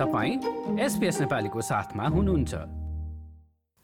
तपाईँ एसपिएस नेपालीको साथमा हुनुहुन्छ।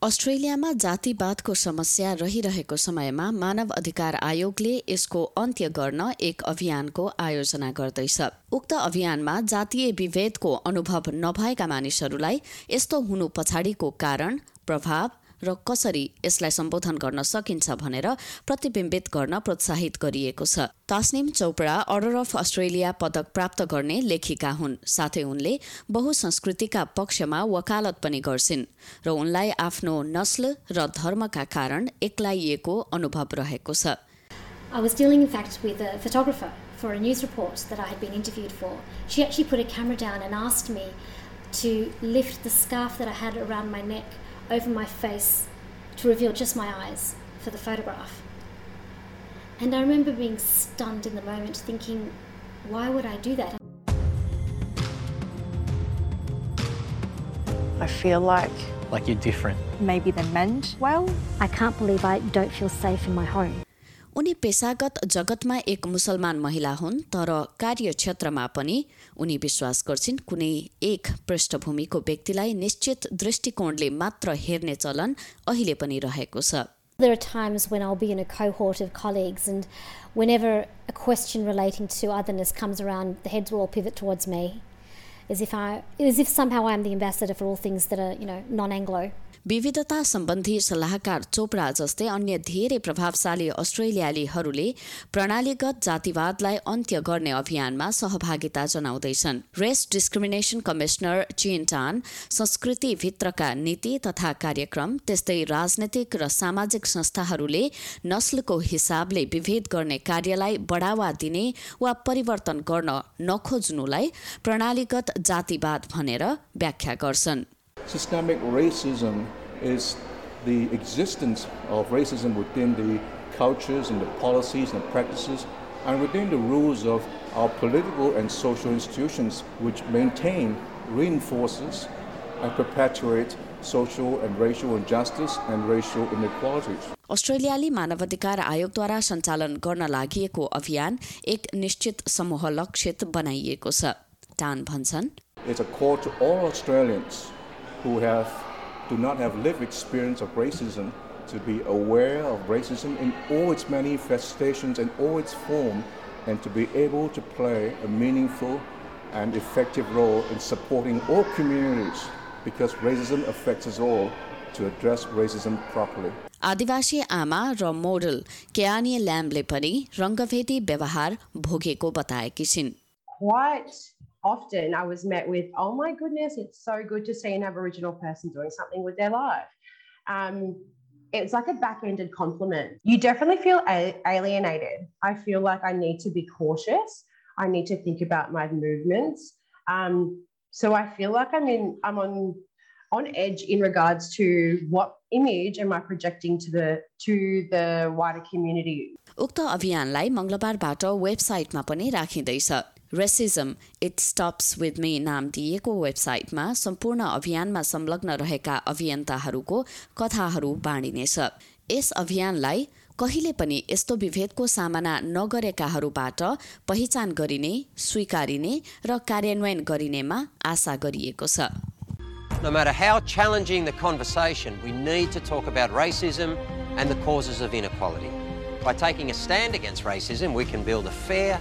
अस्ट्रेलियामा जातिवादको समस्या रहिरहेको समयमा मानव अधिकार आयोगले यसको अन्त्य गर्न एक अभियानको आयोजना गर्दैछ। उक्त अभियानमा जातीय विभेदको अनुभव नभएका मानिसहरूलाई यस्तो हुनु पछाडिको कारण प्रभाव र कसरी यसलाई सम्बोधन गर्न सकिन्छ भनेर प्रतिबिम्बित गर्न प्रोत्साहित गरिएको छ Tasnim Chopra Order of Australia पदक प्राप्त गर्ने लेखिका हुन् साथै उनले बहुसंस्कृतिका पक्षमा वकालत पनि गर्छिन् र उनलाई आफ्नो नस्ल र धर्मका कारण एक्लाइएको अनुभव रहेको छ I was dealing, in fact, with a photographer for a news report that I had been interviewed for. She actually put a camera down and asked me to lift the scarf that I had around my neck over my face to reveal just my eyes for the photograph. And I remember being stunned in the moment, thinking, why would I do that? I feel like like you're different. maybe they meant well. I can't believe I don't feel safe in my home. उनी पेसागत जगतमा एक मुसलमान महिला हुन् तर कार्यक्षेत्रमा पनि उनी विश्वास गर्छिन् कुनै एक पृष्ठभूमिको व्यक्तिलाई निश्चित दृष्टिकोणले मात्र हेर्ने चलन अहिले पनि रहेको छ There are times when I'll be in a cohort of colleagues, and whenever a question relating to otherness comes around, the heads will all pivot towards me, as if I, as if somehow I am the ambassador for all things that are, you know, non-Anglo. विविधता सम्बन्धी सल्लाहकार चोपडा जस्तै अन्य धेरै प्रभावशाली अस्ट्रेलियालीहरूले प्रणालीगत जातिवादलाई अन्त्य गर्ने अभियानमा सहभागिता जनाउँदैछन्। रेस डिस्क्रिमिनेसन कमिश्नर चिन टान संस्कृतिभित्रका नीति तथा कार्यक्रम त्यस्तै राजनैतिक र सामाजिक संस्थाहरूले नस्लको हिसाबले विभेद गर्ने कार्यलाई बढावा दिने वा परिवर्तन गर्न नखोज्नुलाई प्रणालीगत जातिवाद भनेर व्याख्या गर्छन्। Systemic racism is the existence of racism within the cultures and the policies and practices and within the rules of our political and social institutions which maintain, reinforces and perpetuate social and racial injustice and racial inequalities. अस्ट्रेलियाली मानवाधिकार आयोगद्वारा सञ्चालन गर्न लागि अभियान एक निश्चित समूह लक्षित बनाइएको छ टान भन्छन् It's a call to all Australians who have do not have lived experience of racism to be aware of racism in all its manifestations and all its form and to be able to play a meaningful and effective role in supporting all communities because racism affects us all to address racism properly. आदिवासी आमा र model केआनी ल्याम्बले पनि रङ्गभेदी व्यवहार भोगेको बताएकी छिन् quite often I was met with, oh my goodness, it's so good to see an Aboriginal person doing something with their life. Um, it's like a back-ended compliment. You definitely feel a- alienated. I feel like I need to be cautious. I need to think about my movements. Um, so I feel like I'm in, I'm on, on edge in regards to what image am I projecting to the to the wider community. उक्त अभियानलाई मङ्गलबारबाट वेबसाइटमा पनि राखिँदैछ racism it stops with me नाम दिएको वेबसाइटमा सम्पूर्ण अभियानमा संलग्न रहेका अभियन्ताहरूको कथाहरू बाँडिनेछ यस अभियानलाई कहिले पनि यस्तो विभेदको सामना नगरेकाहरूबाट पहिचान गरिने स्वीकारिने र कार्यान्वयन गरिनेमा आशा गरिएको छ No matter how challenging the conversation, we need to talk about racism and the causes of inequality. By taking a stand against racism, we can build a fair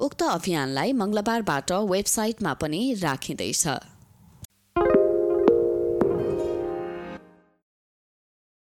उक्त अभियानलाई मङ्गलबारबाट वेबसाइटमा पनि राखिँदैछ।